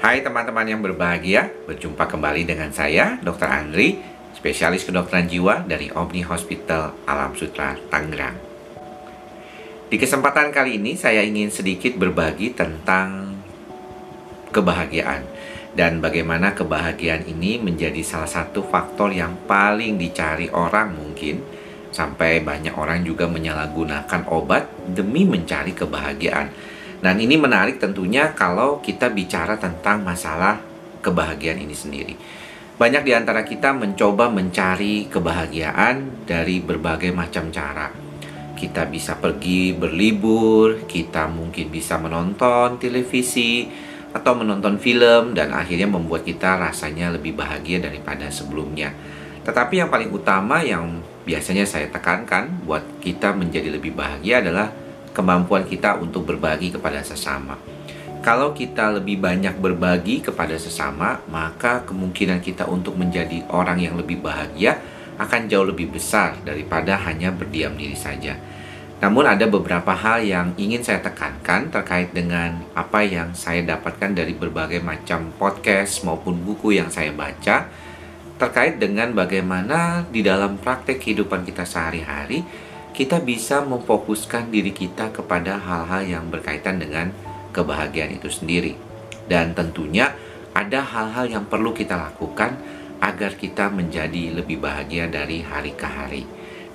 Hai teman-teman yang berbahagia, berjumpa kembali dengan saya, Dr. Andri, spesialis kedokteran jiwa dari Omni Hospital Alam Sutra, Tangerang. Di kesempatan kali ini saya ingin sedikit berbagi tentang kebahagiaan dan bagaimana kebahagiaan ini menjadi salah satu faktor yang paling dicari orang mungkin sampai banyak orang juga menyalahgunakan obat demi mencari kebahagiaan dan ini menarik tentunya kalau kita bicara tentang masalah kebahagiaan ini sendiri. Banyak di antara kita mencoba mencari kebahagiaan dari berbagai macam cara. Kita bisa pergi berlibur, kita mungkin bisa menonton televisi atau menonton film dan akhirnya membuat kita rasanya lebih bahagia daripada sebelumnya. Tetapi yang paling utama yang biasanya saya tekankan buat kita menjadi lebih bahagia adalah kemampuan kita untuk berbagi kepada sesama. Kalau kita lebih banyak berbagi kepada sesama, maka kemungkinan kita untuk menjadi orang yang lebih bahagia akan jauh lebih besar daripada hanya berdiam diri saja. Namun ada beberapa hal yang ingin saya tekankan terkait dengan apa yang saya dapatkan dari berbagai macam podcast maupun buku yang saya baca terkait dengan bagaimana di dalam praktek kehidupan kita sehari-hari kita bisa memfokuskan diri kita kepada hal-hal yang berkaitan dengan kebahagiaan itu sendiri. Dan tentunya ada hal-hal yang perlu kita lakukan agar kita menjadi lebih bahagia dari hari ke hari.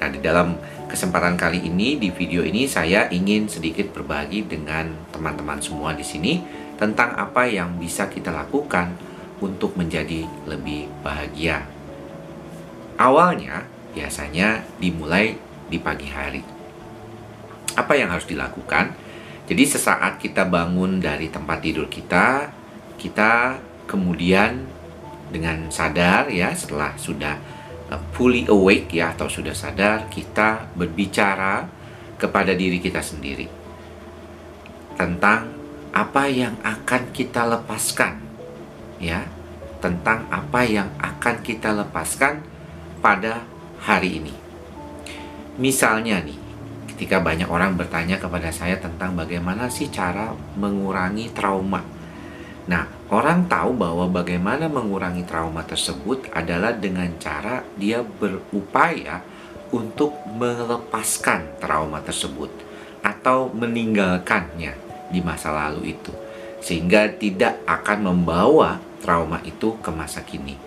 Nah, di dalam kesempatan kali ini di video ini saya ingin sedikit berbagi dengan teman-teman semua di sini tentang apa yang bisa kita lakukan untuk menjadi lebih bahagia. Awalnya biasanya dimulai di pagi hari. Apa yang harus dilakukan? Jadi sesaat kita bangun dari tempat tidur kita, kita kemudian dengan sadar ya setelah sudah uh, fully awake ya atau sudah sadar kita berbicara kepada diri kita sendiri tentang apa yang akan kita lepaskan ya tentang apa yang akan kita lepaskan pada hari ini Misalnya nih, ketika banyak orang bertanya kepada saya tentang bagaimana sih cara mengurangi trauma. Nah, orang tahu bahwa bagaimana mengurangi trauma tersebut adalah dengan cara dia berupaya untuk melepaskan trauma tersebut atau meninggalkannya di masa lalu itu sehingga tidak akan membawa trauma itu ke masa kini.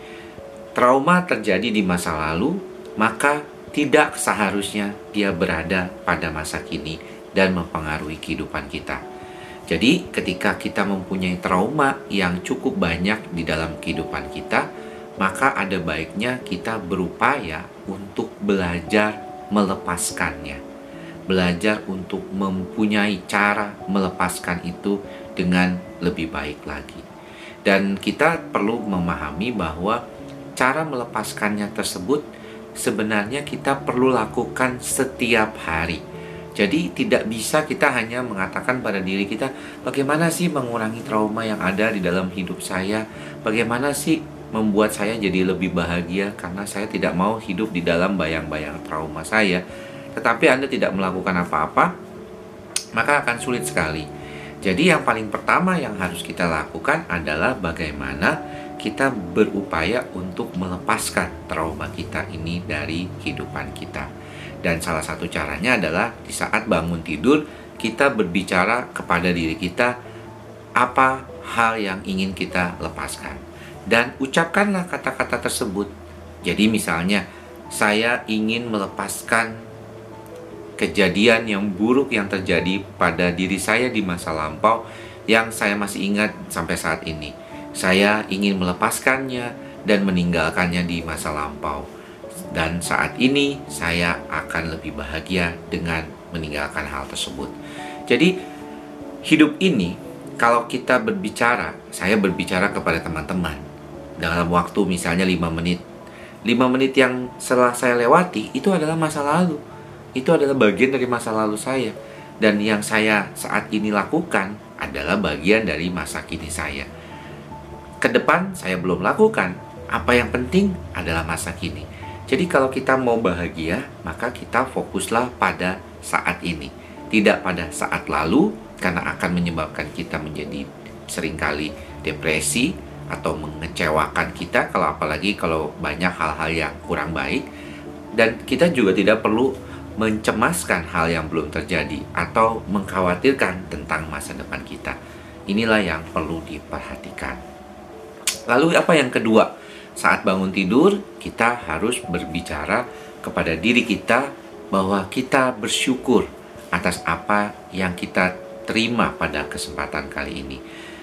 Trauma terjadi di masa lalu, maka tidak seharusnya dia berada pada masa kini dan mempengaruhi kehidupan kita. Jadi, ketika kita mempunyai trauma yang cukup banyak di dalam kehidupan kita, maka ada baiknya kita berupaya untuk belajar melepaskannya. Belajar untuk mempunyai cara melepaskan itu dengan lebih baik lagi. Dan kita perlu memahami bahwa cara melepaskannya tersebut sebenarnya kita perlu lakukan setiap hari. Jadi tidak bisa kita hanya mengatakan pada diri kita bagaimana sih mengurangi trauma yang ada di dalam hidup saya, bagaimana sih membuat saya jadi lebih bahagia karena saya tidak mau hidup di dalam bayang-bayang trauma saya. Tetapi Anda tidak melakukan apa-apa, maka akan sulit sekali. Jadi yang paling pertama yang harus kita lakukan adalah bagaimana kita berupaya untuk melepaskan trauma kita ini dari kehidupan kita. Dan salah satu caranya adalah di saat bangun tidur, kita berbicara kepada diri kita apa hal yang ingin kita lepaskan. Dan ucapkanlah kata-kata tersebut. Jadi misalnya, saya ingin melepaskan kejadian yang buruk yang terjadi pada diri saya di masa lampau yang saya masih ingat sampai saat ini saya ingin melepaskannya dan meninggalkannya di masa lampau. Dan saat ini saya akan lebih bahagia dengan meninggalkan hal tersebut. Jadi hidup ini kalau kita berbicara, saya berbicara kepada teman-teman dalam waktu misalnya 5 menit. 5 menit yang setelah saya lewati itu adalah masa lalu. Itu adalah bagian dari masa lalu saya. Dan yang saya saat ini lakukan adalah bagian dari masa kini saya ke depan saya belum lakukan. Apa yang penting adalah masa kini. Jadi kalau kita mau bahagia, maka kita fokuslah pada saat ini. Tidak pada saat lalu, karena akan menyebabkan kita menjadi sering kali depresi atau mengecewakan kita kalau apalagi kalau banyak hal-hal yang kurang baik dan kita juga tidak perlu mencemaskan hal yang belum terjadi atau mengkhawatirkan tentang masa depan kita. Inilah yang perlu diperhatikan. Lalu apa yang kedua? Saat bangun tidur, kita harus berbicara kepada diri kita bahwa kita bersyukur atas apa yang kita terima pada kesempatan kali ini.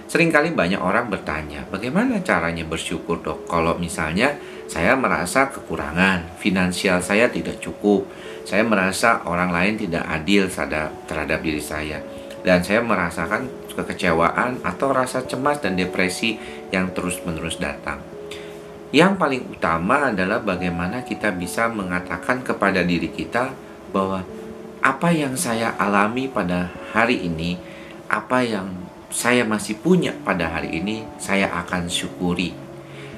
Seringkali banyak orang bertanya, bagaimana caranya bersyukur dok? Kalau misalnya saya merasa kekurangan, finansial saya tidak cukup, saya merasa orang lain tidak adil terhadap diri saya, dan saya merasakan kekecewaan atau rasa cemas dan depresi yang terus-menerus datang. Yang paling utama adalah bagaimana kita bisa mengatakan kepada diri kita bahwa apa yang saya alami pada hari ini, apa yang saya masih punya pada hari ini, saya akan syukuri.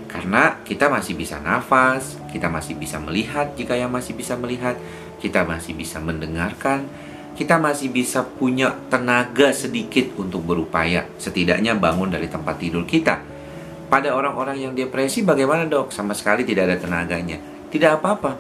Karena kita masih bisa nafas, kita masih bisa melihat jika yang masih bisa melihat, kita masih bisa mendengarkan, kita masih bisa punya tenaga sedikit untuk berupaya, setidaknya bangun dari tempat tidur kita. Pada orang-orang yang depresi bagaimana dok? Sama sekali tidak ada tenaganya. Tidak apa-apa.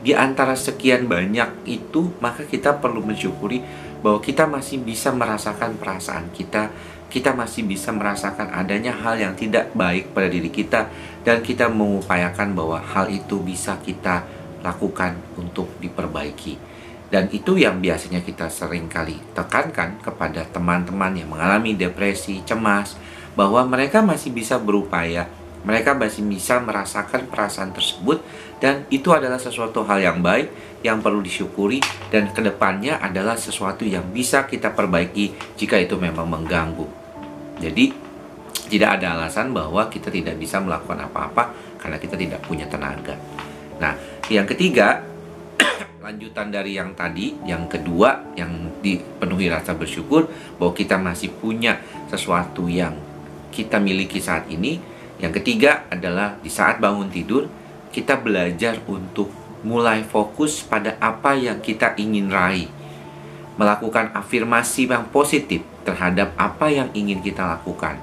Di antara sekian banyak itu, maka kita perlu mensyukuri bahwa kita masih bisa merasakan perasaan kita, kita masih bisa merasakan adanya hal yang tidak baik pada diri kita dan kita mengupayakan bahwa hal itu bisa kita lakukan untuk diperbaiki. Dan itu yang biasanya kita sering kali tekankan kepada teman-teman yang mengalami depresi, cemas, bahwa mereka masih bisa berupaya, mereka masih bisa merasakan perasaan tersebut, dan itu adalah sesuatu hal yang baik yang perlu disyukuri, dan ke depannya adalah sesuatu yang bisa kita perbaiki jika itu memang mengganggu. Jadi tidak ada alasan bahwa kita tidak bisa melakukan apa-apa karena kita tidak punya tenaga. Nah, yang ketiga, lanjutan dari yang tadi, yang kedua yang dipenuhi rasa bersyukur bahwa kita masih punya sesuatu yang kita miliki saat ini. Yang ketiga adalah di saat bangun tidur, kita belajar untuk mulai fokus pada apa yang kita ingin raih. Melakukan afirmasi yang positif terhadap apa yang ingin kita lakukan.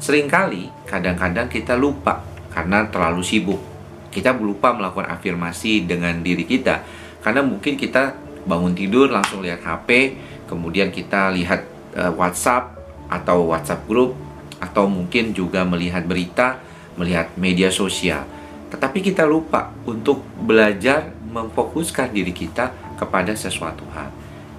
Seringkali, kadang-kadang kita lupa karena terlalu sibuk. Kita lupa melakukan afirmasi dengan diri kita karena mungkin kita bangun tidur langsung lihat HP, kemudian kita lihat uh, WhatsApp atau WhatsApp grup atau mungkin juga melihat berita, melihat media sosial. Tetapi kita lupa untuk belajar memfokuskan diri kita kepada sesuatu hal.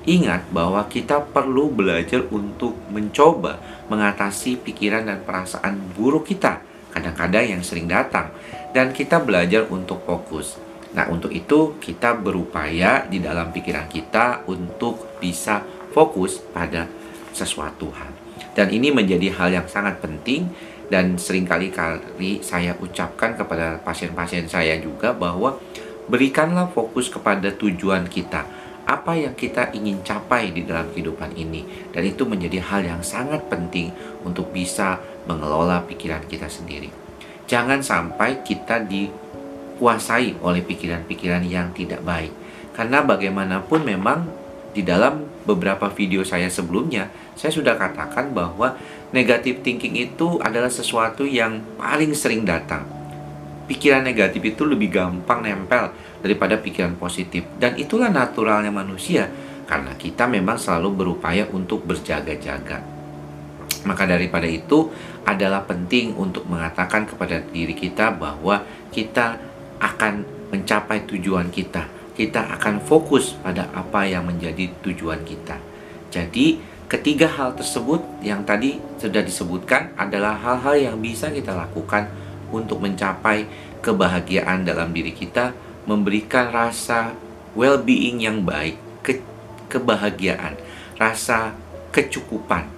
Ingat bahwa kita perlu belajar untuk mencoba mengatasi pikiran dan perasaan buruk kita, kadang-kadang yang sering datang, dan kita belajar untuk fokus. Nah, untuk itu kita berupaya di dalam pikiran kita untuk bisa fokus pada sesuatu hal. Dan ini menjadi hal yang sangat penting dan sering kali kali saya ucapkan kepada pasien-pasien saya juga bahwa berikanlah fokus kepada tujuan kita apa yang kita ingin capai di dalam kehidupan ini dan itu menjadi hal yang sangat penting untuk bisa mengelola pikiran kita sendiri. Jangan sampai kita dikuasai oleh pikiran-pikiran yang tidak baik. Karena bagaimanapun memang di dalam beberapa video saya sebelumnya saya sudah katakan bahwa negatif thinking itu adalah sesuatu yang paling sering datang. Pikiran negatif itu lebih gampang nempel daripada pikiran positif. Dan itulah naturalnya manusia, karena kita memang selalu berupaya untuk berjaga-jaga. Maka daripada itu adalah penting untuk mengatakan kepada diri kita bahwa kita akan mencapai tujuan kita. Kita akan fokus pada apa yang menjadi tujuan kita. Jadi, ketiga hal tersebut yang tadi sudah disebutkan adalah hal-hal yang bisa kita lakukan untuk mencapai kebahagiaan dalam diri kita memberikan rasa well-being yang baik, ke kebahagiaan, rasa kecukupan,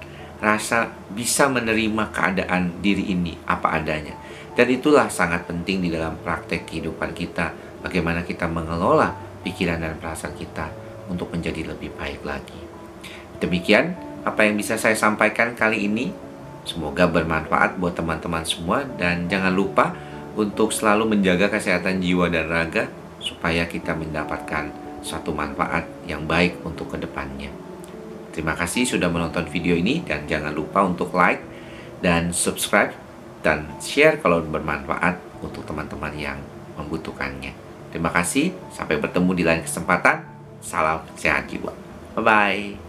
rasa bisa menerima keadaan diri ini apa adanya. Dan itulah sangat penting di dalam praktek kehidupan kita, bagaimana kita mengelola pikiran dan perasaan kita untuk menjadi lebih baik lagi. Demikian apa yang bisa saya sampaikan kali ini. Semoga bermanfaat buat teman-teman semua dan jangan lupa untuk selalu menjaga kesehatan jiwa dan raga supaya kita mendapatkan satu manfaat yang baik untuk ke depannya. Terima kasih sudah menonton video ini dan jangan lupa untuk like dan subscribe dan share kalau bermanfaat untuk teman-teman yang membutuhkannya. Terima kasih, sampai bertemu di lain kesempatan. Salam sehat jiwa. Bye bye.